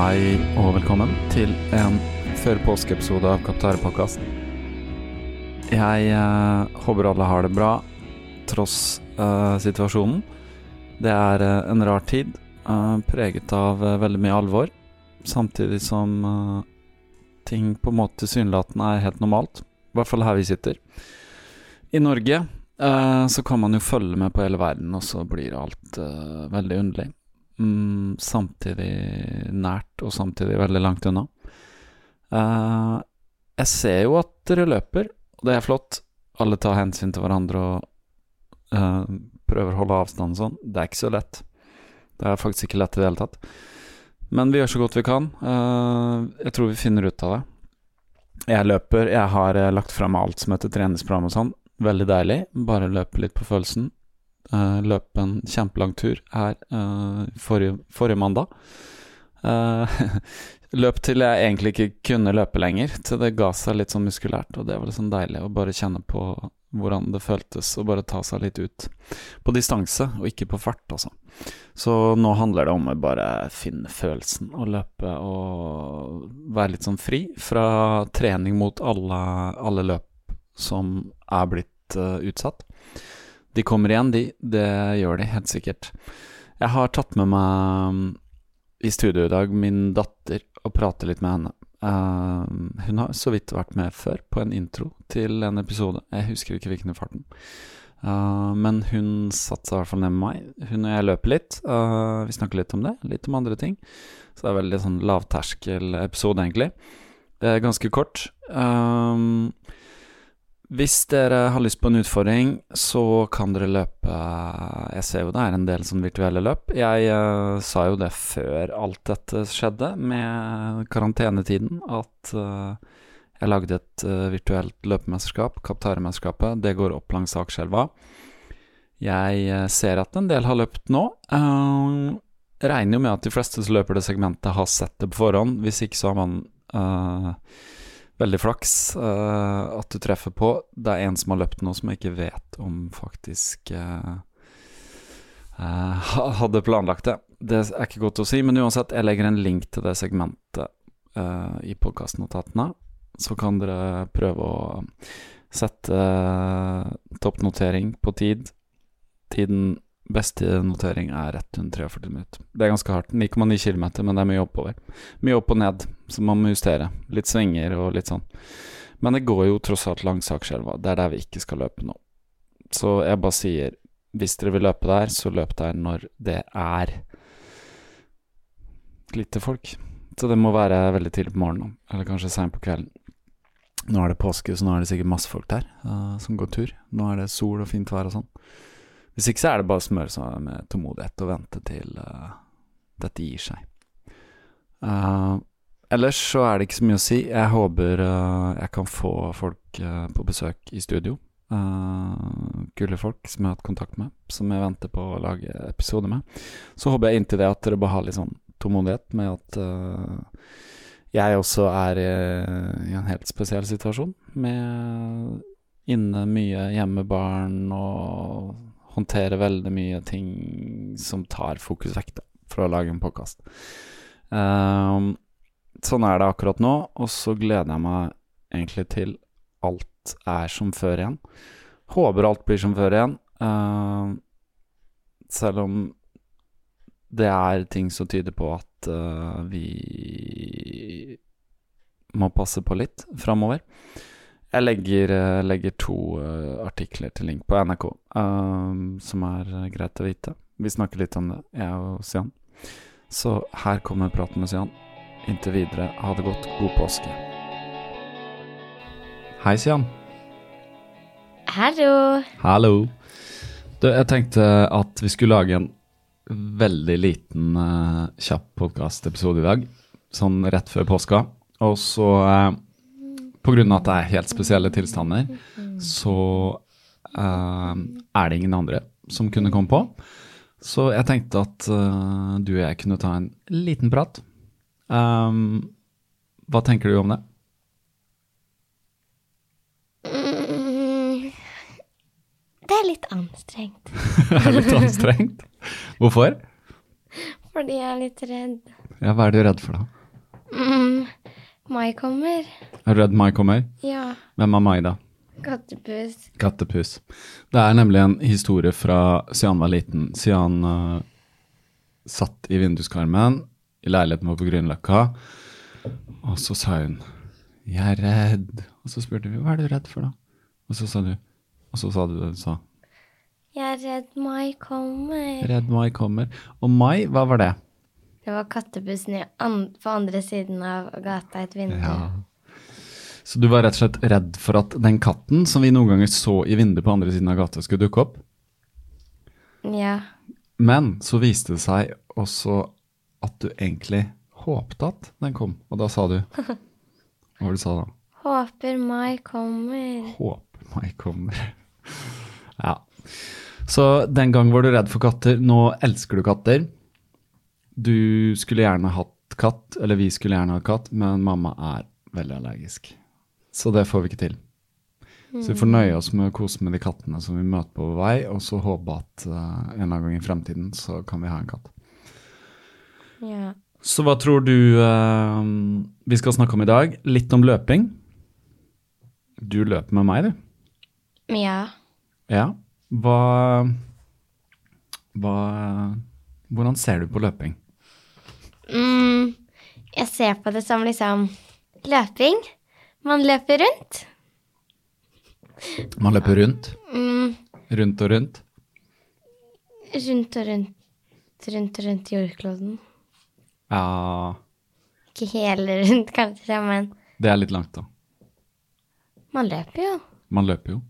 Hei og velkommen til en før påskeepisode av Kaptærpodkast. Jeg eh, håper alle har det bra tross eh, situasjonen. Det er eh, en rar tid, eh, preget av eh, veldig mye alvor. Samtidig som eh, ting på en måte tilsynelatende er helt normalt. I hvert fall her vi sitter. I Norge så kan man jo følge med på hele verden, og så blir alt veldig underlig. Mm, samtidig nært, og samtidig veldig langt unna. Uh, jeg ser jo at dere løper, og det er flott. Alle tar hensyn til hverandre og uh, prøver å holde avstand og sånn. Det er ikke så lett. Det er faktisk ikke lett i det hele tatt. Men vi gjør så godt vi kan. Uh, jeg tror vi finner ut av det. Jeg løper. Jeg har lagt fram alt som heter treningsprogram og sånn. Veldig deilig. Bare løpe litt på følelsen. Uh, løp en kjempelang tur her uh, forrige, forrige, mandag. Uh, løp til jeg egentlig ikke kunne løpe lenger, til det ga seg litt sånn muskulært. Og det var liksom deilig å bare kjenne på hvordan det føltes å bare ta seg litt ut på distanse, og ikke på fart, altså. Så nå handler det om å bare finne følelsen og løpe og være litt sånn fri fra trening mot alle, alle løp som er blitt utsatt. De kommer igjen, de. Det gjør de helt sikkert. Jeg har tatt med meg mm, i studio i dag min datter og prater litt med henne. Uh, hun har så vidt vært med før på en intro til en episode. Jeg husker ikke hvilken i farten. Uh, men hun satte seg i hvert fall ned med meg. Hun og jeg løper litt. Uh, vi snakker litt om det, litt om andre ting. Så det er veldig sånn lavterskel-episode, egentlig. Det er ganske kort. Uh, hvis dere har lyst på en utfordring, så kan dere løpe Jeg ser jo det er en del sånn virtuelle løp. Jeg uh, sa jo det før alt dette skjedde, med karantenetiden, at uh, jeg lagde et uh, virtuelt løpemesterskap, Kaptaremesterskapet. Det går opp langs Akerselva. Jeg ser at en del har løpt nå. Regner jo med at de fleste som løper det segmentet, har sett det på forhånd. Hvis ikke så har man Veldig flaks uh, at du treffer på. Det er en som har løpt noe som jeg ikke vet om faktisk uh, uh, hadde planlagt det. Det er ikke godt å si, men uansett, jeg legger en link til det segmentet i podkastnotatene. Så kan dere prøve å sette toppnotering på tid. Tiden Beste notering er 143 minutter. Det er ganske hardt. 9,9 km, men det er mye oppover. Mye opp og ned, så man må justere. Litt svinger og litt sånn. Men det går jo tross alt langs Akerselva. Det er der vi ikke skal løpe nå. Så jeg bare sier, hvis dere vil løpe der, så løp der når det er lite folk. Så det må være veldig tidlig på morgenen, eller kanskje seint på kvelden. Nå er det påske, så nå er det sikkert masse folk der uh, som går tur. Nå er det sol og fint vær og sånn. Hvis ikke så er det bare å smøre seg med tålmodighet og vente til uh, dette gir seg. Uh, ellers så er det ikke så mye å si. Jeg håper uh, jeg kan få folk på besøk i studio. Kule folk som jeg har hatt kontakt med, som jeg venter på å lage episode med. Så håper jeg inntil det at dere bare har litt sånn tålmodighet med at jeg også er i, en helt spesiell situasjon, med inne mye hjemmebarn og håndtere veldig mye ting som tar fokus vekk da, for å lage en podkast. Um, sånn er det akkurat nå, og så gleder jeg meg egentlig til alt er som før igjen. Håper alt blir som før igjen. Uh, selv om det er ting som tyder på at uh, vi må passe på litt framover. Jeg legger, uh, legger to artikler til link på NRK, som er greit å vite. Vi snakker litt om det, jeg og Sian. Så her kommer praten med Sian. Inntil videre, ha det godt. God påske. Hei, Sian. Hallo. Hallo. Du, jeg tenkte at vi skulle lage en veldig liten, uh, kjapp podkastepisode i dag. Sånn rett før påska. Og så, uh, av at det er helt spesielle tilstander, så uh, er det ingen andre som kunne komme på. Så jeg tenkte at uh, du og jeg kunne ta en liten prat. Um, hva tenker du om det? Det er litt anstrengt. er litt anstrengt? Hvorfor? Fordi jeg er litt redd. Ja, hva er du redd for, da? Mm, Mai kommer. Er du redd Mai kommer? Ja. Hvem er Mai, da? Kattepus. Kattepus. Det er nemlig en historie fra Sian var liten. Sian uh, satt i vinduskarmen i leiligheten vår på Grünerløkka, og så sa hun 'Jeg er redd'. Og så spurte vi 'Hva er du redd for', da? Og så sa du og så sa du det du sa. Jeg er redd Mai kommer. Redd Mai kommer. Og Mai, hva var det? Det var kattebussen på andre siden av gata, et vindu. Ja. Så du var rett og slett redd for at den katten som vi noen ganger så i vinduet på andre siden av gata, skulle dukke opp? Ja. Men så viste det seg også at du egentlig håpte at den kom, og da sa du Hva var det du sa da? Håper Mai kommer. Håper Mai kommer. Ja. Så den gang var du redd for katter, nå elsker du katter. Du skulle gjerne hatt katt, eller vi skulle gjerne hatt katt, men mamma er veldig allergisk. Så det får vi ikke til. Så vi får nøye oss med å kose med de kattene som vi møter på vei, og så håpe at uh, en eller annen gang i fremtiden så kan vi ha en katt. Ja. Så hva tror du uh, vi skal snakke om i dag? Litt om løping. Du løper med meg, du. Ja. Ja. Hva Hva Hvordan ser du på løping? Mm, jeg ser på det som liksom løping. Man løper rundt. Man løper rundt? Mm, Rundt og rundt? rundt og rundt, rundt og rundt jordkloden. Ja Ikke hele rundt, kanskje, men Det er litt langt, da. man løper jo. Man løper jo.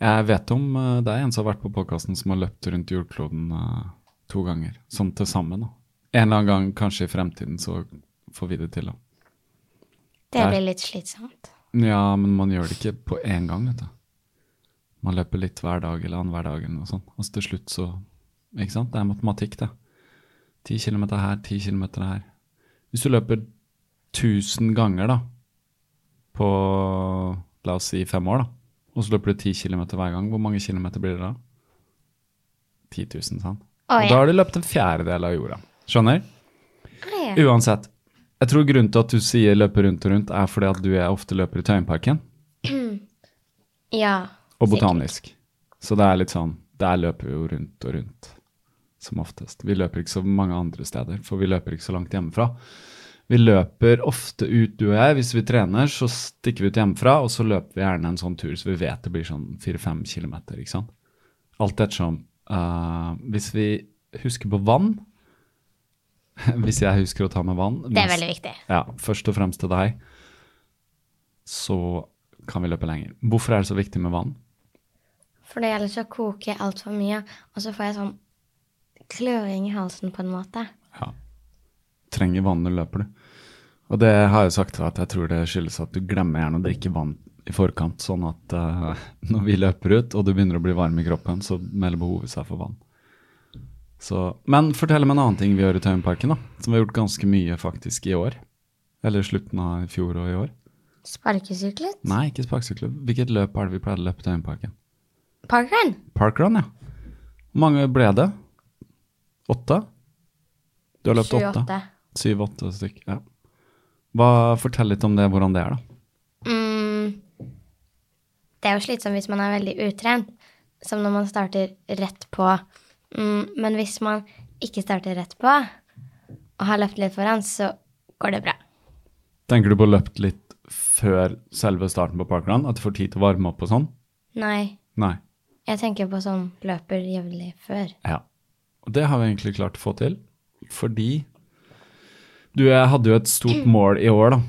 Jeg vet om uh, det er en som har vært på podkasten som har løpt rundt jordkloden uh, to ganger. Sånn til sammen, da. En eller annen gang, kanskje i fremtiden, så får vi det til, da. Det blir litt slitsomt. Ja, men man gjør det ikke på én gang, vet du. Man løper litt hver dag eller annenhver dag eller noe sånt. Og så til slutt så Ikke sant? Det er matematikk, det. Ti kilometer her, ti kilometer her. Hvis du løper 1000 ganger, da, på la oss si fem år, da, og så løper du ti kilometer hver gang, hvor mange kilometer blir det da? 10 000, sant? Og ja. Da har du løpt en fjerdedel av jorda. Skjønner? Uansett. Jeg tror grunnen til at du sier løpe rundt og rundt, er fordi at du og jeg ofte løper i Tøyenparken ja. og sikkert. botanisk. Så det er litt sånn Der løper vi jo rundt og rundt, som oftest. Vi løper ikke så mange andre steder, for vi løper ikke så langt hjemmefra. Vi løper ofte ut, du og jeg. Hvis vi trener, så stikker vi ut hjemmefra, og så løper vi gjerne en sånn tur så vi vet det blir sånn fire-fem kilometer, ikke sant. Alt ettersom. Uh, hvis vi husker på vann Hvis jeg husker å ta med vann Det er veldig viktig. Ja, først og fremst til deg, så kan vi løpe lenger. Hvorfor er det så viktig med vann? For det gjelder så å koke altfor mye, og så får jeg sånn kløring i halsen på en måte. Ja. Trenger vann når du løper, du. Og det har jeg sagt til deg at jeg tror det skyldes at du glemmer gjerne å drikke vann i forkant, sånn at uh, når vi løper ut og du begynner å bli varm i kroppen, så melder behovet seg for vann. Så, men fortell meg en annen ting vi gjør i Tøyenparken, da, som vi har gjort ganske mye faktisk i år. Eller slutten av i fjor og i år. Sparkesyklet? Nei, ikke sparkesyklet. Hvilket løp er det vi pleide å løpe i Tøyenparken? Parkrun? Parkrun, ja. Hvor mange ble det? Åtte? Du har løpt åtte? Syv-åtte stykk. Ja. Hva, fortell litt om det, hvordan det er, da. Mm, det er jo slitsomt hvis man er veldig utrent, som når man starter rett på. Mm, men hvis man ikke starter rett på, og har løpt litt foran, så går det bra. Tenker du på løpt litt før selve starten på parkrun? At du får tid til å varme opp og sånn? Nei, Nei. jeg tenker på sånn løper jevnlig før. Ja. Og det har vi egentlig klart å få til, fordi du jeg hadde jo et stort mål i år, da.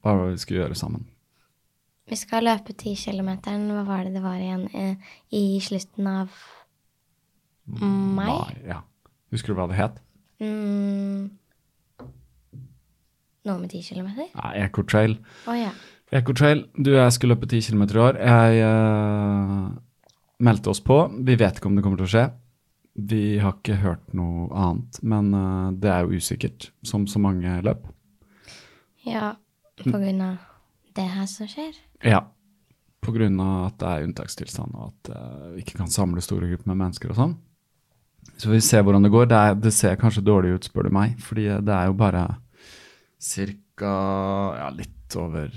Hva var det vi skulle gjøre sammen? Vi skal løpe 10 km. Hva var det det var igjen? eh, I slutten av mai? Ja. Husker du hva det het? Mm, noe med 10 km? Ja, Ecotrail. Oh, ja. Ecotrail, du og jeg skulle løpe 10 km i år. Jeg uh, meldte oss på. Vi vet ikke om det kommer til å skje. Vi har ikke hørt noe annet, men uh, det er jo usikkert, som så mange løp. Ja, på grunn av det her som skjer. Ja. På grunn av at det er unntakstilstand, og at uh, vi ikke kan samle store grupper med mennesker og sånn. Så vi ser hvordan det går. Det, er, det ser kanskje dårlig ut, spør du meg, fordi det er jo bare ca. Ja, litt over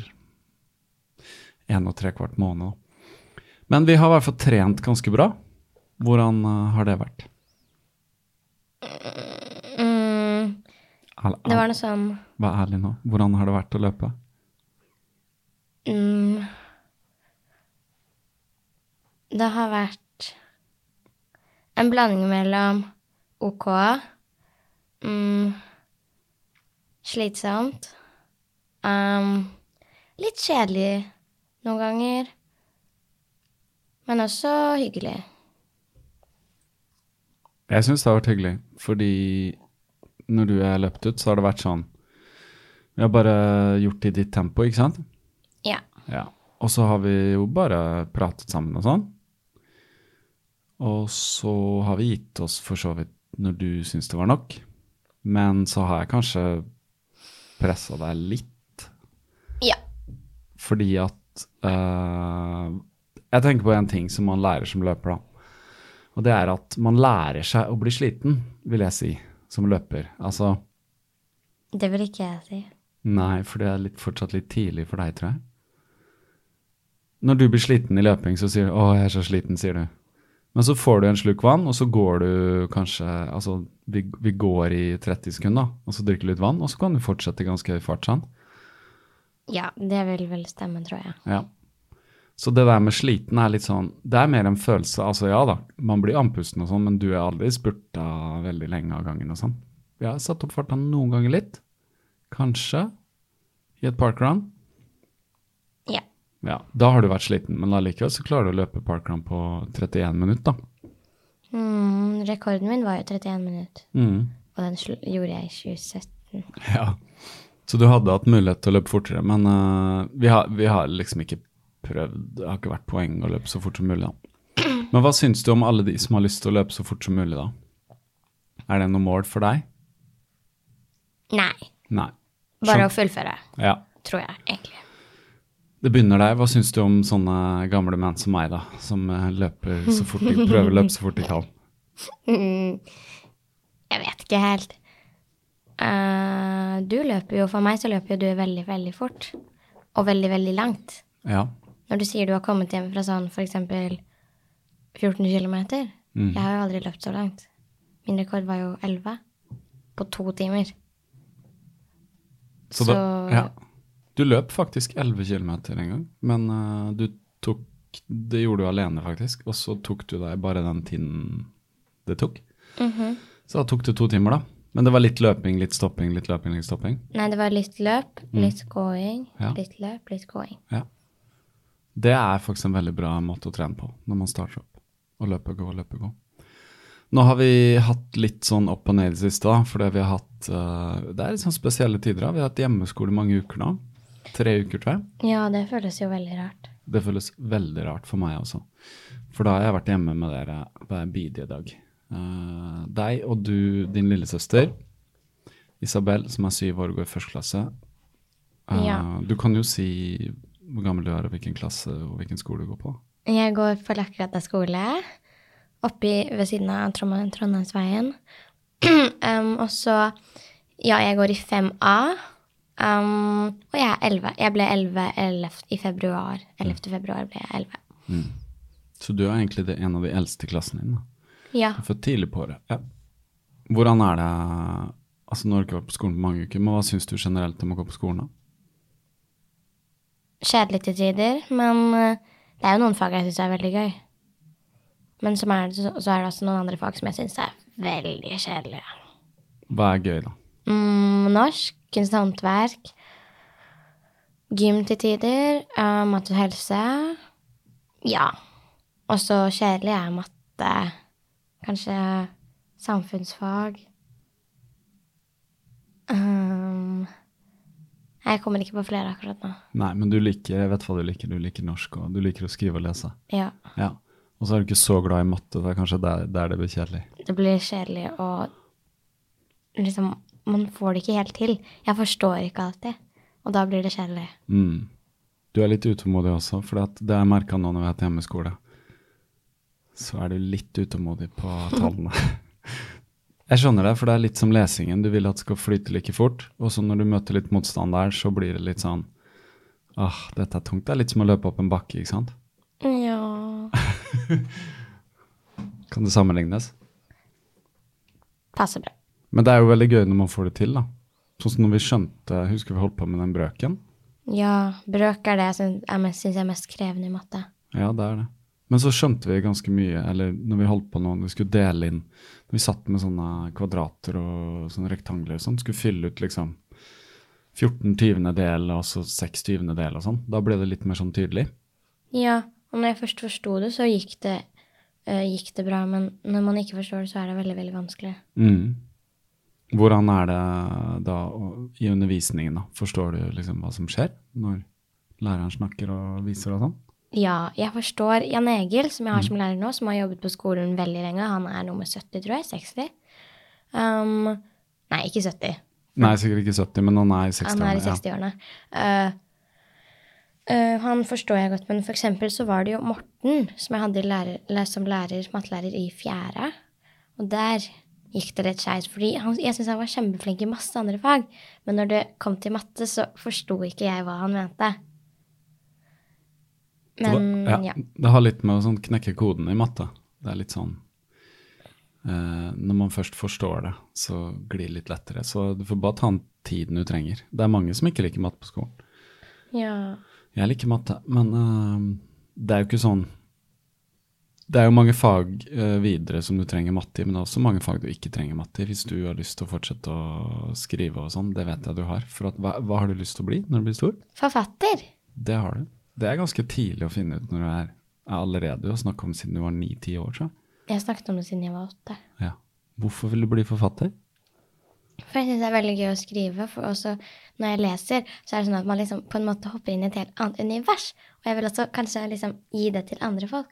en og tre kvart måned. Men vi har i hvert fall trent ganske bra. Hvordan eh, har det vært? Mm, det var noe sånn Vær ærlig nå. Hvordan har det vært å løpe? mm, Det har vært en blanding mellom OK, mm, slitsomt, um, litt kjedelig noen ganger, men også hyggelig. Jeg syns det har vært hyggelig, fordi når du er løpt ut, så har det vært sånn Vi har bare gjort det i ditt tempo, ikke sant? Ja. Ja. Og så har vi jo bare pratet sammen og sånn. Og så har vi gitt oss for så vidt når du syns det var nok. Men så har jeg kanskje pressa deg litt, Ja. fordi at uh, Jeg tenker på en ting som man lærer som løper, da. Og det er at man lærer seg å bli sliten, vil jeg si, som løper. Altså Det vil ikke jeg si. Nei, for det er litt, fortsatt litt tidlig for deg, tror jeg. Når du blir sliten i løping, så sier du 'Å, jeg er så sliten', sier du. Men så får du en sluk vann, og så går du kanskje Altså, vi, vi går i 30 sekunder, og så drikker du litt vann, og så kan du fortsette i ganske høy fart, sant? Ja, det vil vel stemme, tror jeg. Ja. Så det der med sliten er litt sånn Det er mer en følelse. Altså ja da, man blir andpusten og sånn, men du er aldri spurta veldig lenge av gangen og sånn. Vi har satt opp farta noen ganger litt. Kanskje i et parkrun. Ja. Da har du vært sliten, men allikevel så klarer du å løpe parkrun på 31 minutter, da. Mm, rekorden min var jo 31 minutter, Mm. og den gjorde jeg i 2017. Ja. Så du hadde hatt mulighet til å løpe fortere, men uh, vi, har, vi har liksom ikke prøvd Det har ikke vært poeng å løpe så fort som mulig, da. Men hva syns du om alle de som har lyst til å løpe så fort som mulig, da? Er det noe mål for deg? Nei, Nei. bare å fullføre, Ja. tror jeg egentlig. Det begynner der. Hva syns du om sånne gamle menn som meg, da? Som eh, løper så fort de prøver å løpe så fort de kan? Jeg vet ikke helt. Uh, du løper jo, for meg så løper jo du veldig, veldig fort. Og veldig, veldig langt. Ja. Når du sier du har kommet hjem fra sånn eksempel 14 km. Mm. Jeg har jo aldri løpt så langt. Min rekord var jo 11 på to timer. Så, da, ja. Du løp faktisk 11 km en gang, men uh, du tok Det gjorde du alene, faktisk. Og så tok du deg bare den tiden det tok. Mhm. Så da tok det to timer, da. Men det var litt løping, litt stopping, litt løping, litt stopping. Nei, det var litt løp, litt gåing, Mm. Ja. litt løp, litt gåing. Ja. Det er faktisk en veldig bra måte å trene på når man starter opp. Å løpe, gå, løpe, gå. Nå har vi hatt litt sånn opp og ned i det siste, fordi vi har hatt eh, Det er litt sånn spesielle tider. da. Vi har hatt hjemmeskole mange uker nå. Tre uker, tror jeg. Ja, det føles jo veldig rart. Det føles veldig rart for meg også. For da har jeg vært hjemme med dere hver bidige dag. Uh, deg og du, din lillesøster, Isabel, som er syv år og går i første klasse. Uh, Ja. Du kan jo si hvor gammel du er, og hvilken klasse og hvilken skole du går på. Jeg går på Lakkegata skole, oppi ved siden av Trondheimsveien. um, og så Ja, jeg går i 5A. Um, og jeg er 11. Jeg ble 11 11 i februar. 11. februar ble jeg 11. Så du er egentlig det, en av de eldste i klassen din. da. Ja. Er tidlig på året. Ja. Hvordan er det Altså, nå har du ikke vært på skolen på mange uker, men hva syns du generelt om å gå på skolen? da? Kjedelig til tider, men eh, det er jo noen fag jeg syns er veldig gøy. Men som er, det- så er det også noen andre fag som jeg syns er veldig kjedelige. Hva er gøy, da? Mm, norsk, kunst og håndverk, gym til tider, uh, mat og helse. Ja. Og så kjedelig er matte. Kanskje samfunnsfag. Um, jeg kommer ikke på flere akkurat nå. Nei, men du liker, jeg vet hva du liker. Du liker norsk, og du liker å skrive og lese. Ja. Ja. Og så er du ikke så glad i matte, det er kanskje der, der det blir kjedelig. Det blir kjedelig og liksom Man får det ikke helt til. Jeg forstår ikke alltid. Og da blir det kjedelig. Mm. Du er litt utålmodig også, for det jeg merka nå når vi har hatt hjemmeskole. Så er du litt utålmodig på tallene. Jeg skjønner det, for det er litt som lesingen. Du vil at det skal flyte like fort. Og så når du møter litt motstand der, så blir det litt sånn Ah, dette er tungt. Det er litt som å løpe opp en bakke, ikke sant? Ja Kan det sammenlignes? Passer bra. Men det er jo veldig gøy når man får det til, da. Sånn som når vi skjønte Husker vi holdt på med den brøken? Ja, brøk er det jeg syns er, mest- krevende i matte. Ja, det er det. Men så skjønte vi ganske mye, eller når vi holdt på nå, når vi skulle dele inn Når vi satt med sånne kvadrater og sånne rektangler og sånn, skulle fylle ut liksom 14 tyvendedel og så 6 tyvendedel og sånn, da ble det litt mer sånn tydelig. Ja, og når jeg først forsto det, så gikk det, eh, gikk det bra. Men når man ikke forstår det, så er det veldig, veldig vanskelig. Mm. Hvordan er det da i undervisningen, da? Forstår du liksom hva som skjer når læreren snakker og viser og sånn? Ja, jeg forstår Jan Egil, som jeg har som lærer nå, som har jobbet på skolen veldig lenge. Han er nummer 70, tror jeg. 60. Um, nei, ikke 70. Nei, sikkert ikke 70, men han er i 60-årene. Han er i 60-årene. Ja. Uh, Uh, han forstår jeg godt, men for eksempel så var det jo Morten som jeg hadde lærer, som lærer, mattelærer i fjerde. Og der gikk det litt skeis, fordi han, jeg syns han var kjempeflink i masse andre fag. Men når det kom til matte, så forsto ikke jeg hva han mente. Men ja, ja. Det har litt med å sånn knekke koden i matte. Det er litt sånn eh, Når man først forstår det, så glir det litt lettere. Så du får bare ta den tiden du trenger. Det er mange som ikke liker matte på skolen. ja. Jeg liker matte, men eh, det er jo ikke sånn Det er jo mange fag eh, videre som du trenger matte i, men det er også mange fag du ikke trenger matte i hvis du har lyst til å fortsette å skrive og sånn. Det vet jeg du har. For at, hva, hva har du lyst til å bli når du blir stor? Forfatter. Det har du. Det er ganske tidlig å finne ut når du er, er allerede. å har snakket om siden du var ni-ti år, så. Jeg snakket om det siden jeg var åtte. Ja. Hvorfor vil du bli forfatter? For jeg syns det er veldig gøy å skrive. For også når jeg leser, så er det sånn at man liksom på en måte hopper inn i et helt annet univers. Og jeg vil også kanskje liksom gi det til andre folk.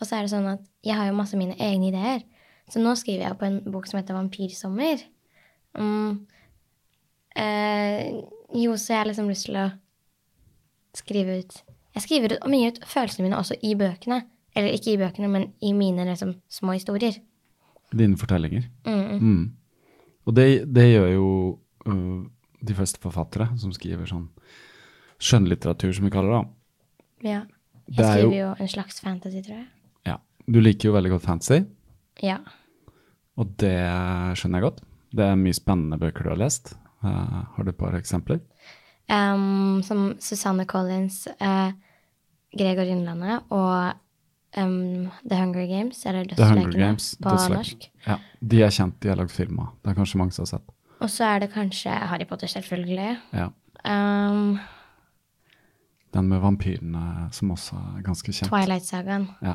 Og så er det sånn at jeg har jo masse mine egne ideer. Så nå skriver jeg på en bok som heter Vampyrsommer. Mm. Eh, jo, så jeg har liksom lyst til å skrive ut Jeg skriver ut, mye ut følelsene mine også i bøkene. Eller ikke i bøkene, men i mine liksom små historier. Dine fortellinger. Mm. Mm. Og det, det gjør jo uh, de fleste forfattere som skriver sånn skjønnlitteratur, som vi kaller det. Ja. Jeg Det skriver jo- jo en slags fantasy, tror jeg. Du liker jo veldig godt fantasy, Ja. og det skjønner jeg godt. Det er mye spennende bøker du har lest. Uh, har du et par eksempler? Um, som Susanne Collins, uh, Gregor Innlandet og um, The Hunger Games, eller The Hunger Dødslekene Games. på Dødsleken. norsk. Ja. De er kjent, de har lagd filmer. Det er kanskje mange som har sett. Og så er det kanskje Harry Potter, selvfølgelig. Ja. Um, Den med vampyrene som også er ganske kjent. Twilight-sagaen. Ja.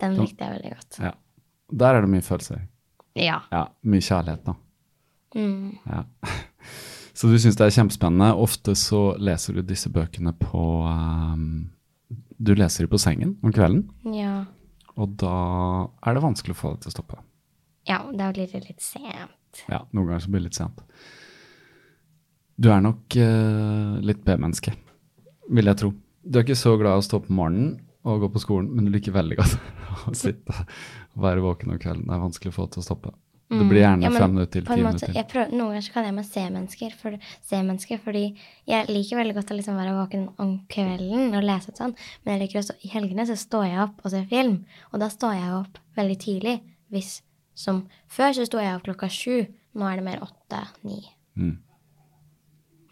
Den likte jeg veldig godt. ja. Der er det mye følelser. Ja. Ja, mye kjærlighet, da. Mm. Ja. Så du syns det er kjempespennende. Ofte så leser du disse bøkene på um, Du leser dem på sengen om kvelden, Ja. og da er det vanskelig å få det til å stoppe. ja, da blir det litt sent. Ja, noen ganger så blir det litt sent. Du er nok uh, litt B-menneske, vil jeg tro. Du er ikke så glad i å stå opp om morgenen og gå på skolen, men du liker veldig godt å sitte og være våken om kvelden. Det er vanskelig å få til å stoppe. Det blir gjerne Mm. Ja, men fem minutter til ti minutter. til. prøver, noen ganger så kaller jeg meg C-mennesker, for, C-mennesker, fordi jeg liker veldig godt å liksom være våken om kvelden og lese og sånn, men jeg liker også, i helgene så står jeg opp og ser film, og da står jeg opp veldig tidlig, hvis som før så sto jeg opp klokka sju, nå er det mer åtte, ni. Mm.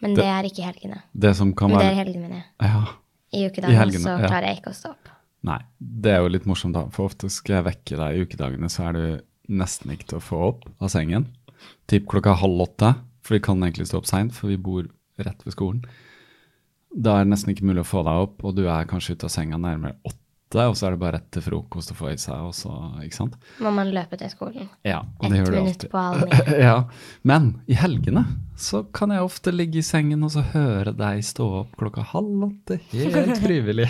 Men Det- det, er ikke helgene. Det som kan Men det er helgene mine. ja, I ukedagene så ja. klarer jeg ikke å stå opp. Nei, det er jo litt morsomt da, for ofte skal jeg vekke deg i ukedagene, så er du nesten ikke til å få opp av sengen. Typ klokka halv åtte, for vi kan egentlig stå opp seint, for vi bor rett ved skolen. Da er det nesten ikke mulig å få deg opp, og du er kanskje ute av senga nærmere åtte, og så er det bare rett til frokost å få i seg, og så, ikke sant? Må man løpe til skolen. Ja, og Ett det gjør du minutt alltid. på halv ni. ja, men i helgene så kan jeg ofte ligge i sengen og så høre deg stå opp klokka halv åtte, helt frivillig.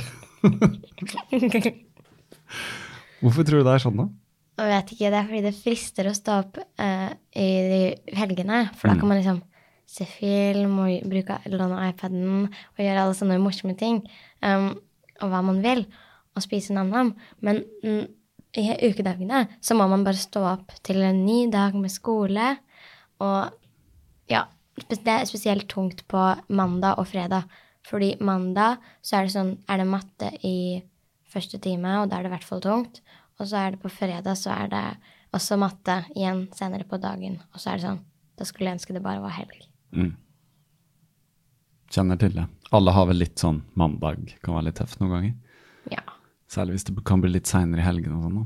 Hvorfor tror du det er sånn da? Jeg vet ikke, det er fordi det frister å stå opp eh, i de helgene, for da kan man liksom se film og bruke låne iPaden og gjøre alle sånne morsomme ting, um, og hva man vil, og spise nam-nam. Men i ukedagene så må man bare stå opp til en ny dag med skole, og ja, det er spesielt tungt på mandag og fredag, fordi mandag så er det sånn, er det matte i første time, og da er det i hvert fall tungt. Og så er det på fredag, så er det også matte igjen senere på dagen. Og så er det sånn, da skulle jeg ønske det bare var helg. Mm. Kjenner til det. Alle har vel litt sånn mandag, kan være litt tøft noen ganger. Ja, Særlig hvis det kan bli litt seinere i helgen og sånn.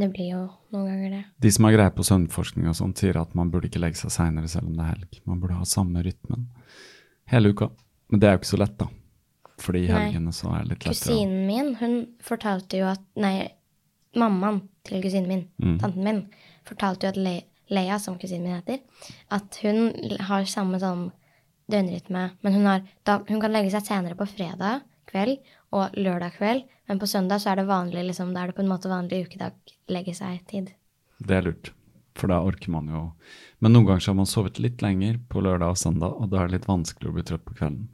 det blir jo noen ganger det. De som har greie på søvnforskning og sånn, sier at man burde ikke legge seg seinere selv om det er helg. Man burde ha samme rytmen hele uka. Men det er jo ikke så lett, da. Fordi i helgene så er det litt lettere. Kusinen min, hun fortalte jo at Nei, mammaen til kusinen min, Mm. tanten min, fortalte jo at Le Leia, som kusinen min heter, at hun har samme sånn døgnrytme, men hun, har, da, hun kan legge seg senere på fredag kveld og lørdag kveld, men på søndag så er det vanlig, liksom, da er det på en måte vanlig ukedag legge seg-tid. Det er lurt, for da orker man jo Men noen ganger så har man sovet litt lenger på lørdag og søndag, og da er det litt vanskelig å bli trøtt på kvelden.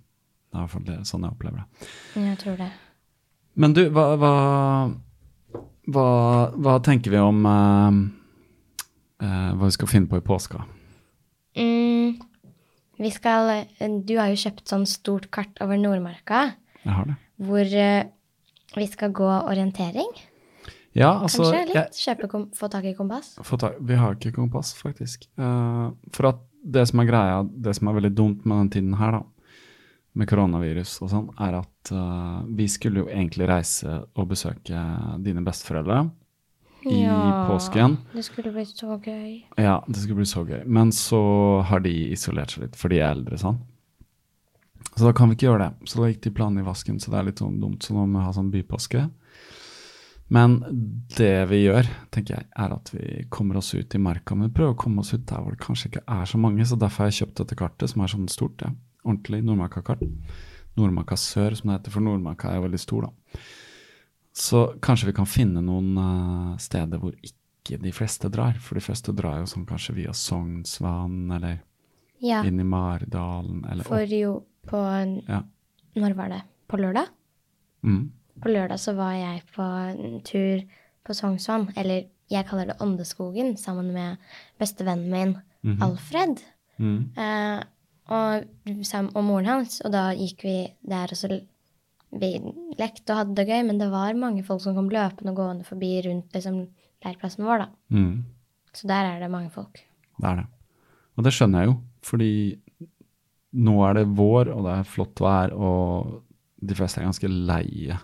Det er i hvert fall sånn jeg opplever det. Jeg tror det. Men du, hva, hva, hva, hva tenker vi om eh, eh, hva vi skal finne på i påska? Mm, vi skal Du har jo kjøpt sånn stort kart over Nordmarka, Jeg har det. hvor eh, vi skal gå orientering. Ja, altså Kanskje jeg- litt? Kjøpe, kom, få tak i kompass? Få tak- Vi har ikke kompass, faktisk. Uh, for at det som er greia, det som er veldig dumt med den tiden her, da, med koronavirus og sånn, er at uh, vi skulle jo egentlig reise og besøke dine besteforeldre i påsken. Det skulle blitt så gøy. Ja, det skulle bli så gøy. Men så har de isolert seg litt, for de er eldre, sånn. Så da kan vi ikke gjøre det. Så da gikk de planene i vasken, så det er litt sånn dumt. Så nå må vi ha sånn bypåske. Men det vi gjør, tenker jeg, er at vi kommer oss ut i marka. Men prøver å komme oss ut der hvor det kanskje ikke er så mange. Så derfor har jeg kjøpt dette kartet, som er sånn stort. Ja. Ordentlig Nordmarka-kart. Nordmarka sør, som det heter, for Nordmarka er jo veldig stor, da. Så kanskje vi kan finne noen uh, steder hvor ikke de fleste drar. For de fleste drar jo sånn kanskje via Sognsvann, eller Ja, inn i Maridalen, eller for jo på Ja. Når var det? På lørdag? Mm. På lørdag så var jeg på en tur på Sognsvann, eller jeg kaller det Åndeskogen, sammen med bestevennen min Mhm. Alfred. Mm. Eh, og, og moren hans, og da gikk vi der og så vi lekte og hadde det gøy, men det var mange folk som kom løpende og gående forbi rundt liksom, leirplassen vår, da. Mm. Så der er det mange folk. Det er det. Og det skjønner jeg jo, fordi nå er det vår, og det er flott vær, og de fleste er ganske leie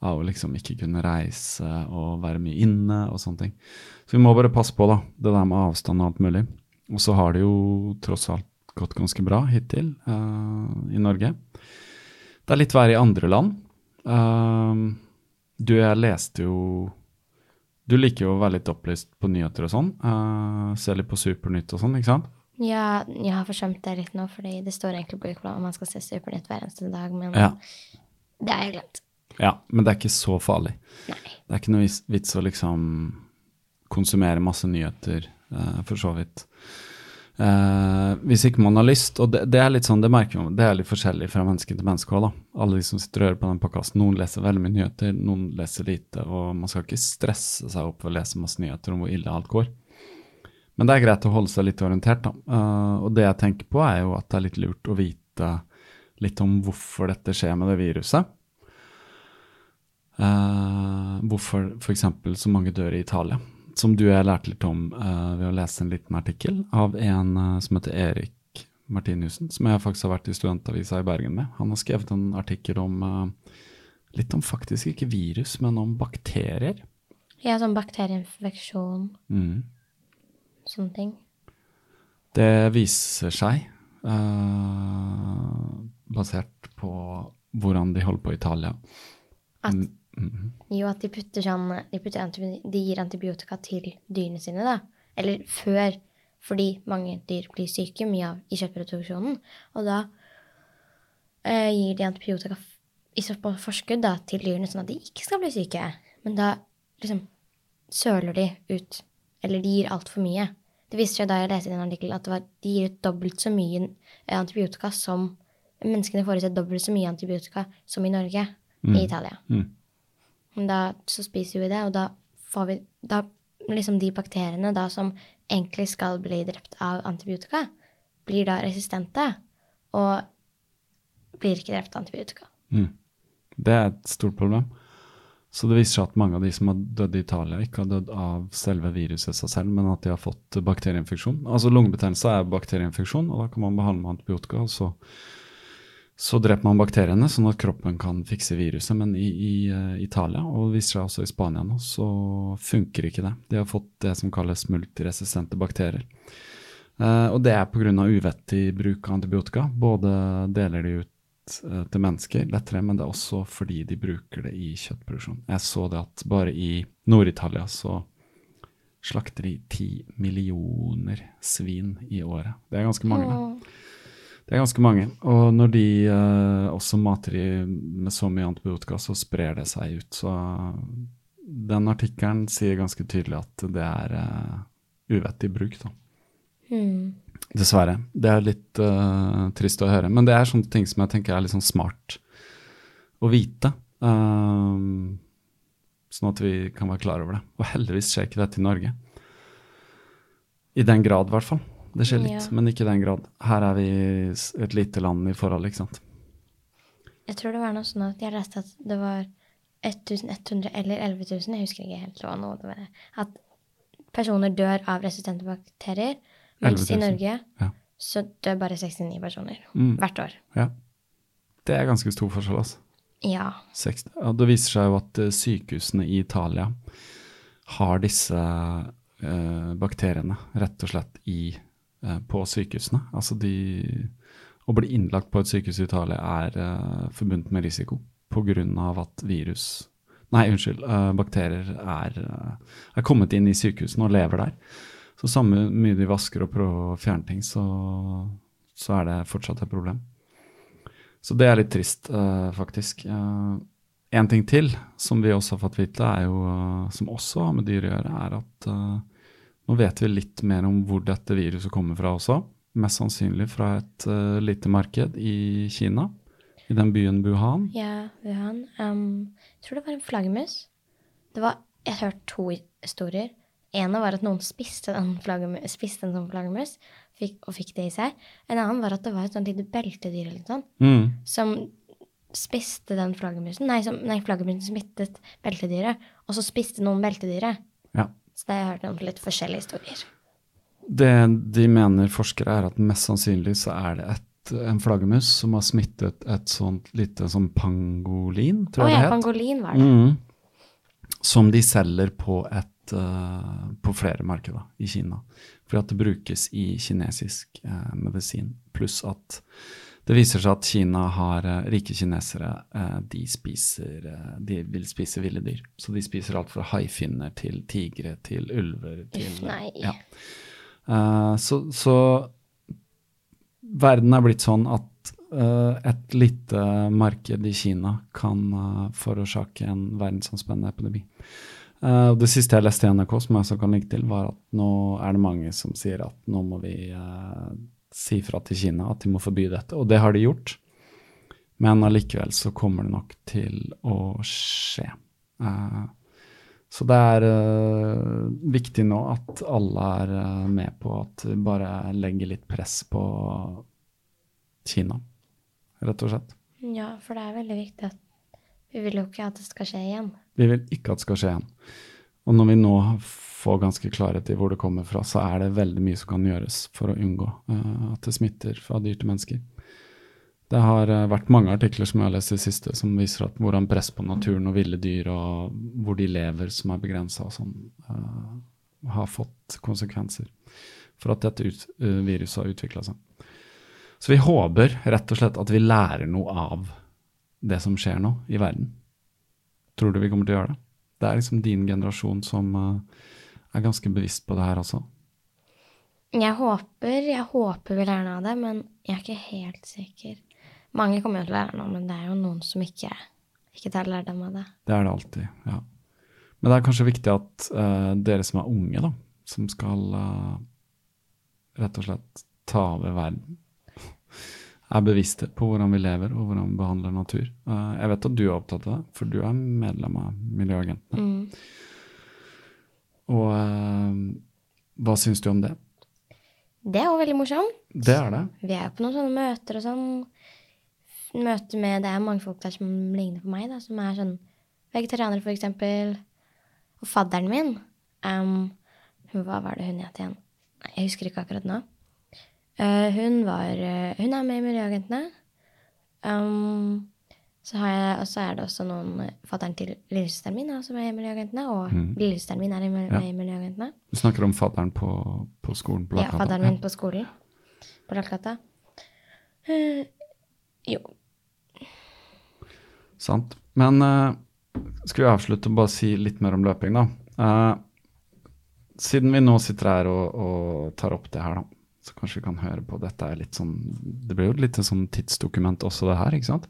av å liksom ikke kunne reise og være mye inne og sånne ting. Så vi må bare passe på, da, det der med avstand og alt mulig. Og så har det jo tross alt gått ganske bra hittil uh, i Norge. Det er litt verre i andre land. Uh, du, jeg leste jo Du liker jo å være litt opplyst på nyheter og sånn. Uh, se litt på Supernytt og sånn, ikke sant? Ja, jeg har forsømt det litt nå, fordi det står egentlig på ukeplanen at man skal se Supernytt hver eneste dag, men Ja. det har jeg glemt. ja, men det er ikke så farlig. Nei. Det er ikke noe vits å liksom konsumere masse nyheter, uh, for så vidt. Uh, hvis ikke man har lyst, og det, det er litt sånn, det merker man, det er litt forskjellig fra menneske til menneske også, da. Alle de som sitter og hører på den podcasten, noen leser veldig mye nyheter, noen leser lite, og man skal ikke stresse seg opp ved å lese masse nyheter om hvor ille alt går. Men det er greit å holde seg litt orientert, da. Uh, og det jeg tenker på, er jo at det er litt lurt å vite litt om hvorfor dette skjer med det viruset. Uh, hvorfor f.eks. så mange dør i Italia. Som du og jeg lærte litt om uh, ved å lese en liten artikkel av en som heter Erik Martinussen, som jeg faktisk har vært i studentavisa i Bergen med. Han har skrevet en artikkel om litt om faktisk ikke virus, men om bakterier. Ja, sånn bakterieinfeksjon, Mm. Sånne ting. Det viser seg, uh, basert på hvordan de holder på i Italia At, Mm, mm. jo, at de putter sånn de, putter de gir antibiotika til dyrene sine, da. Eller før, fordi mange dyr blir syke, mye av i kjøttproduksjonen. Og da uh, gir de antibiotika i så på forskudd da, til dyrene, sånn at de ikke skal bli syke. Men da liksom søler de ut, eller de gir altfor mye. Det viste seg da jeg leste i en artikkel at det var, de gir ut dobbelt så mye eh, antibiotika som Menneskene får i seg dobbelt så mye antibiotika som i Norge, i Italia. Mm. Da så spiser vi det, og da får vi da liksom de bakteriene da som egentlig skal bli drept av antibiotika, blir da resistente og blir ikke drept av antibiotika. Mm. Det er et stort problem. Så det viser seg at mange av de som har dødd i Italia, ikke har dødd av selve viruset seg selv, men at de har fått bakterieinfeksjon. Altså lungebetennelse er bakterieinfeksjon, og da kan man behandle med antibiotika, og så, så dreper man bakteriene, sånn at kroppen kan fikse viruset. Men i, i uh, Italia, og det viser seg også i Spania nå, så funker ikke det. De har fått det som kalles multiresistente bakterier. Uh, og det er pga. uvettig bruk av antibiotika. Både deler de ut til mennesker lettere, men det er også fordi de bruker det i kjøttproduksjon. Jeg så det at bare i Nord-Italia så slakter de ti millioner svin i året. Det er ganske mange. det. Det er ganske mange. Og når de eh, også mater de med så mye antibiotika, så sprer det seg ut. Så den artikkelen sier ganske tydelig at det er eh, uvettig bruk, da. Hmm. Dessverre. Det er litt uh, trist å høre. Men det er sånne ting som jeg tenker er litt sånn smart å vite. Um, sånn at vi kan være klar over det. Og heldigvis skjer ikke dette i Norge. I den grad, i hvert fall. Det skjer litt, Ja. men ikke i den grad. Her er vi et lite land i forhold, ikke sant. Jeg tror det var noe sånn at jeg leste at det var 1100 eller 11 000, jeg husker ikke helt hva nå det var, at personer dør av resistente bakterier, mens i Norge ja. så dør bare 69 personer Mm. hvert år. Ja. Det er ganske stor forskjell, altså. Ja. Ja, det viser seg jo at eh, sykehusene i Italia har disse eh, bakteriene rett og slett i, eh, på sykehusene. Altså de Å bli innlagt på et sykehus i Italia er eh, forbundet med risiko pga. at virus Nei, unnskyld. eh, bakterier er, eh, er kommet inn i sykehusene og lever der. Så samme mye de vasker og prøver å fjerne ting, så, så er det fortsatt et problem. Så det er litt trist, uh, faktisk. Eh, en ting til som vi også har fått vite, er jo, uh, som også har med dyr å gjøre, er at nå vet vi litt mer om hvor dette viruset kommer fra også. Mest sannsynlig fra et lite marked i Kina, i den byen Wuhan. Ja, Wuhan. Um, jeg tror det var en flaggermus. Jeg har hørt to historier. Ene var at noen spiste, en, spiste en sånn flaggermus fikk, og fikk det i seg. En annen var at det var et sånt lite beltedyr eller sånt, Mm. som spiste den flaggermusen. Nei, som, nei, flaggermusen smittet beltedyret, og så spiste noen beltedyret. Ja. Så det har jeg hørt noen litt forskjellige historier. Det de mener forskere er at mest sannsynlig så er det et, en flaggermus som har smittet et sånt lite sånn pangolin, tror jeg ja, det het. pangolin var det. Mm. Som de selger på, et, eh, på flere markeder i Kina. Fordi at det brukes i kinesisk eh, medisin. Pluss at det viser seg at Kina har eh, rike kinesere. eh, de spiser De vil spise ville dyr. Så de spiser alt fra haifinner til tigre til ulver til Uff, nei. Ja. Eh, så, så verden er blitt sånn at et lite marked i Kina kan forårsake en verdensomspennende epidemi. Eh, det siste jeg leste i NRK, som jeg også kan legge til, var at nå er det mange som sier at nå må vi uh, si fra til Kina at de må forby dette. Og det har de gjort. Men allikevel så kommer det nok til å skje. Uh, så det er uh, viktig nå at alle er uh, med på at vi bare legger litt press på Kina, rett og slett. Ja, for det er veldig viktig at vi vil jo ikke at det skal skje igjen. Vi vil ikke at det skal skje igjen. Og når vi nå får ganske klarhet i hvor det kommer fra, så er det veldig mye som kan gjøres for å unngå uh, at det smitter fra dyr til mennesker. Det har uh, vært mange artikler som jeg har lest i siste, som viser at hvordan press på naturen og ville dyr og hvor de lever som er begrensa og sånn, uh, har fått konsekvenser for at dette ut, viruset har utvikla seg. Så vi håper rett og slett at vi lærer noe av det som skjer nå i verden. Tror du vi kommer til å gjøre det? Det er liksom din generasjon som er ganske bevisst på det her også. Jeg håper, jeg håper vi lærer noe av det, men jeg er ikke helt sikker. Mange kommer jo til å lære noe, men det er jo noen som ikke, ikke tar lærdom av det. Det er det alltid, ja. Men det er kanskje viktig at uh, dere som er unge, da, som skal uh, rett og slett ta over verden, er bevisste på hvordan vi lever og hvordan vi behandler natur. Uh, jeg vet at du er opptatt av det, for du er medlem av Miljøagentene. Mm. Og hva syns du om det? Det er jo veldig morsomt. Det er det. Vi er jo på noen sånne møter og sånn møte med Det er mange folk der som ligner på meg, da, som er sånn vegetarianere, eksempel. Og fadderen min um, Hva var det hun het igjen? Jeg husker ikke akkurat nå. Uh, hun var uh, Hun er med i Miljøagentene. Um, så har jeg, og så er det også noen Fatteren til lillesøsteren min er også med i Miljøagentene. Og mm. lillesøsteren min er med ja. i Miljøagentene. Du snakker om fatteren på, på skolen? På ja, fatteren min på skolen. På Lakkgata. Uh, jo, Sant. Men uh, skal vi avslutte og bare si litt mer om løping, da. Uh, siden vi nå sitter her og, og, tar opp det her, da, så kanskje vi kan høre på Dette er litt sånn Det blir jo litt sånn tidsdokument også, det her, ikke sant?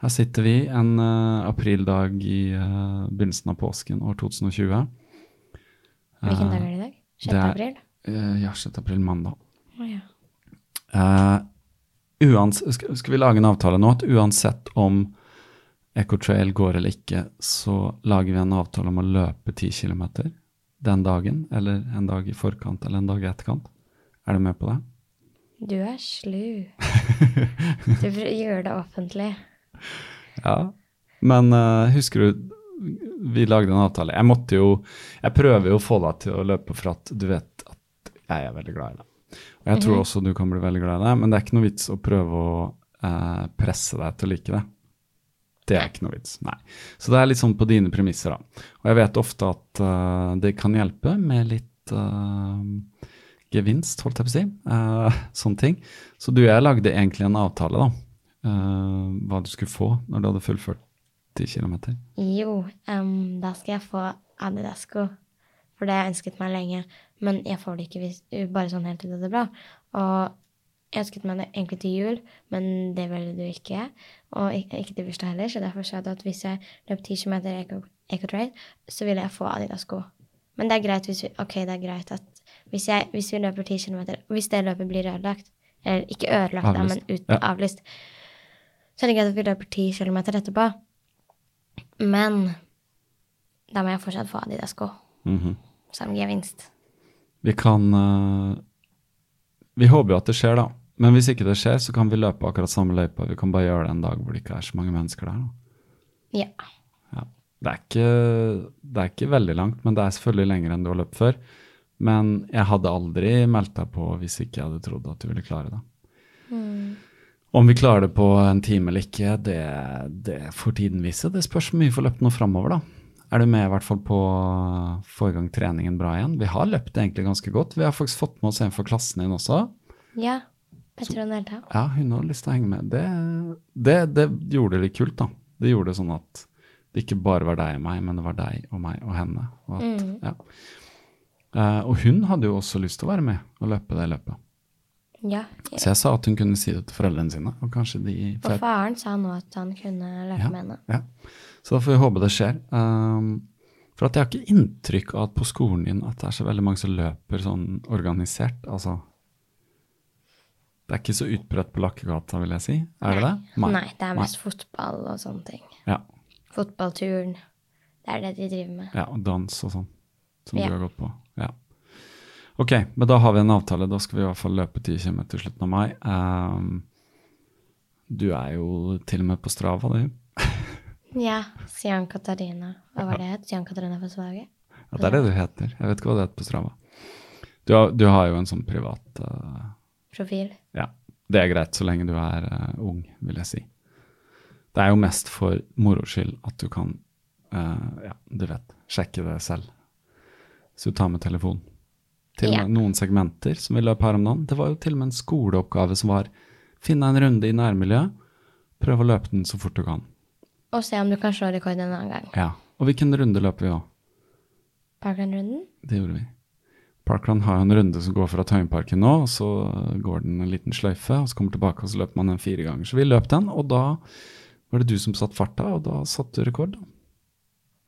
Her sitter vi en uh, aprildag i uh, begynnelsen av påsken år 2020. Hvilken dag er det i dag? 6. april? ja, 6. april, mandag. Oh, ja. skal, skal vi lage en avtale nå at uansett om Ecotrail går eller ikke, så lager vi en avtale om å løpe 10 km den dagen, eller en dag i forkant eller en dag i etterkant. Er du med på det? Du er slu. Du gjør det offentlig. Ja, men uh, husker du vi lagde en avtale. Jeg måtte jo Jeg prøver jo å få deg til å løpe for at du vet at jeg er veldig glad i det. Og jeg tror mhm. også du kan bli veldig glad i det, men det er ikke noe vits å prøve å uh, presse deg til å like det. Det er ikke noe vits. Nei. Så det er litt sånn på dine premisser, da. Og jeg vet ofte at uh, det kan hjelpe med litt uh, gevinst, holdt jeg på å si. Uh, sånne ting. Så du og jeg lagde egentlig en avtale, da. hva du skulle få når du hadde fullført 10 km. Jo, um, da skal jeg få Adidasco. For det har jeg ønsket meg lenge. Men jeg får det ikke hvis, bare sånn helt til det er bra. Og jeg ønsket meg det egentlig til jul, men det ville du ikke. Og ikke, ikke til bursdag heller, så derfor sa du at hvis jeg løp 10 km Ecotrade, så ville jeg få Adidas-sko. Men det er greit hvis vi, ok, det er greit at hvis, jeg, hvis vi løper 10 km, hvis det løpet blir ødelagt, eller ikke ødelagt, da, men uten ja. avlyst, så er det greit at vi løper 10 km etterpå. Men da må jeg fortsatt få Adidas-sko mm -hmm. som gevinst. Vi kan uh, Vi håper jo at det skjer, da. Men hvis ikke det skjer, så kan vi løpe akkurat samme løypa. Vi kan bare gjøre det en dag hvor det ikke er så mange mennesker der. Ja. ja. Det, er ikke, det er ikke veldig langt, men det er selvfølgelig lenger enn du har løpt før. Men jeg hadde aldri meldt deg på hvis ikke jeg hadde trodd at du ville klare det. Mm. Om vi klarer det på en time eller ikke, det, det får tiden vise. Det spørs hvor mye vi får løpt nå framover, da. Er du med i hvert fall på å få i gang treningen bra igjen? Vi har løpt egentlig ganske godt. Vi har faktisk fått med oss en for klassen din også. Ja. Petronella. Ja, hun har lyst til å henge med. Det, det, det, gjorde det litt kult, da. Det gjorde det sånn at det ikke bare var deg og meg, men det var deg og meg og henne. Og, at, mm. ja. Uh, og hun hadde jo også lyst til å være med og løpe det løpet. Ja. Så jeg sa at hun kunne si det til foreldrene sine, og kanskje de Og faren sa nå at han kunne løpe Ja, med henne. ja. Så da får vi håpe det skjer. Um, for jeg har ikke inntrykk av at på skolen din at det er så veldig mange som løper sånn organisert. Altså Det er ikke så utbredt på Lakkegata, vil jeg si. Er det det? Nei, det er mest fotball og sånne ting. Ja, Fotballturen. Det er det de driver med. ja, og dans og sånn, som Ja. du har gått på. Ja. Ok, men da har vi en avtale. Da skal vi i hvert fall løpe 10 km til slutten av mai. Um, du er jo til og med på Strava, du. Ja. Sian Katarina. Hva var det het? Sian Katarina for svake? Ja, det er det du heter. Jeg vet ikke hva det heter på Strava. Du har, du har jo en sånn privat uh, Profil. Ja, det er greit så lenge du er uh, ung, vil jeg si. Det er jo mest for moro skyld at du kan, uh, ja, du vet, sjekke det selv. Så du tar med telefon. Til og med noen segmenter som vi løp her om dagen. Det var jo til og med en skoleoppgave som var finne en runde i nærmiljøet, prøve å løpe den så fort du kan. Og se om du kan slå rekorden en annen gang. Ja, og hvilken runde løper vi òg? Parkland-runden? Det gjorde vi. Parkland har jo en runde som går fra Tøyenparken nå, og så går den en liten sløyfe, og så kommer tilbake, og så løper man den fire ganger. Så vi løp den, og da var det du som satte farta, og da satte du rekord, da.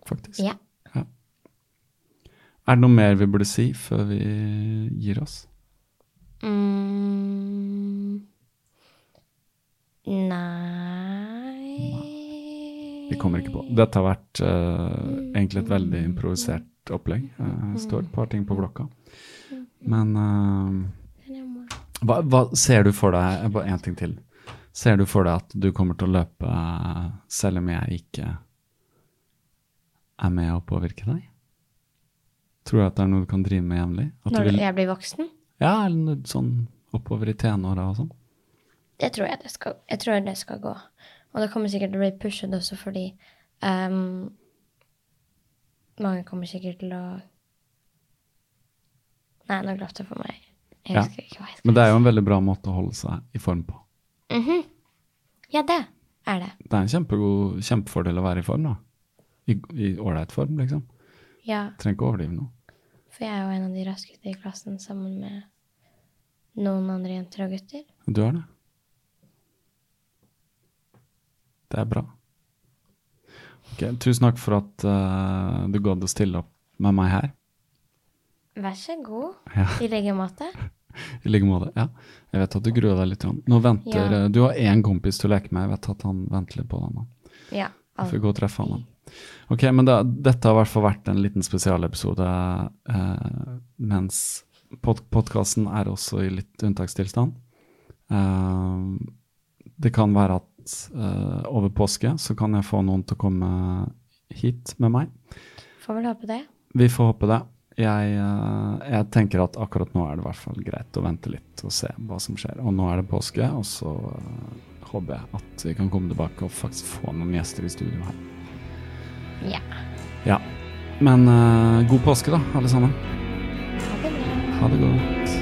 Faktisk. Ja. Er det noe mer vi burde si før vi gir oss? Mm. Nei Vi kommer ikke på. Dette har vært uh, egentlig et veldig improvisert opplegg. Uh, står et par ting på blokka. Men uh, hva, hva ser du for deg Bare én ting til. Ser du for deg at du kommer til å løpe selv om jeg ikke er med å påvirke deg? Tror du at det er noe du kan drive med jevnlig? Når vil- jeg blir voksen? Ja, eller sånn oppover i tenåra og sånn? Det tror jeg det skal, jeg tror det skal gå. Og det kommer sikkert til å bli pushet også fordi um, mange kommer sikkert til å Nei, nå glapp det for meg. Jeg Ja. husker ikke hva jeg skal Men det er jo en veldig bra måte å holde seg i form på. Mhm. Ja, det er det. Det er en kjempegod, kjempefordel å være i form, da. I i ålreit form, liksom. Ja, Trenger ikke overdrive nå. for jeg er jo en av de raskeste i klassen sammen med noen andre jenter og gutter. Du er det. Det er bra. Ok, tusen takk for at uh, du gadd å stille opp med meg her. Vær så god. Ja. I like måte. I like måte. Ja. Jeg vet at du gruer deg litt. Nå venter Ja. eh, Du har én kompis til å leke med. Jeg vet at han venter litt på deg nå. Ja. Jeg får gå og treffe han. Ok, men da, dette har i hvert fall vært en liten spesialepisode, eh, mens pod podkasten er også i litt unntakstilstand. Eh, det kan være at eh, over påske så kan jeg få noen til å komme hit med meg. Får vel håpe det. Vi får håpe det. Jeg, eh, jeg tenker at akkurat nå er det i hvert fall greit å vente litt og se hva som skjer. Og nå er det påske, og så eh, håper jeg at vi kan komme tilbake og faktisk få noen gjester i studio her. Ja. Ja. Men uh, god påske, da, alle sammen. Ha det bra. Ha det godt.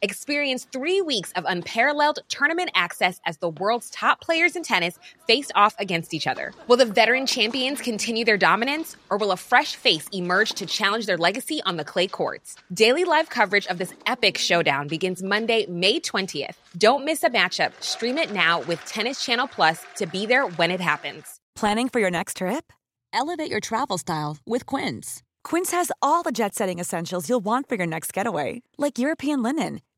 Experience three weeks of unparalleled tournament access as the world's top players in tennis face off against each other. Will the veteran champions continue their dominance, or will a fresh face emerge to challenge their legacy on the clay courts? Daily live coverage of this epic showdown begins Monday, May 20th. Don't miss a matchup. Stream it now with Tennis Channel Plus to be there when it happens. Planning for your next trip? Elevate your travel style with Quince. Quince has all the jet setting essentials you'll want for your next getaway, like European linen,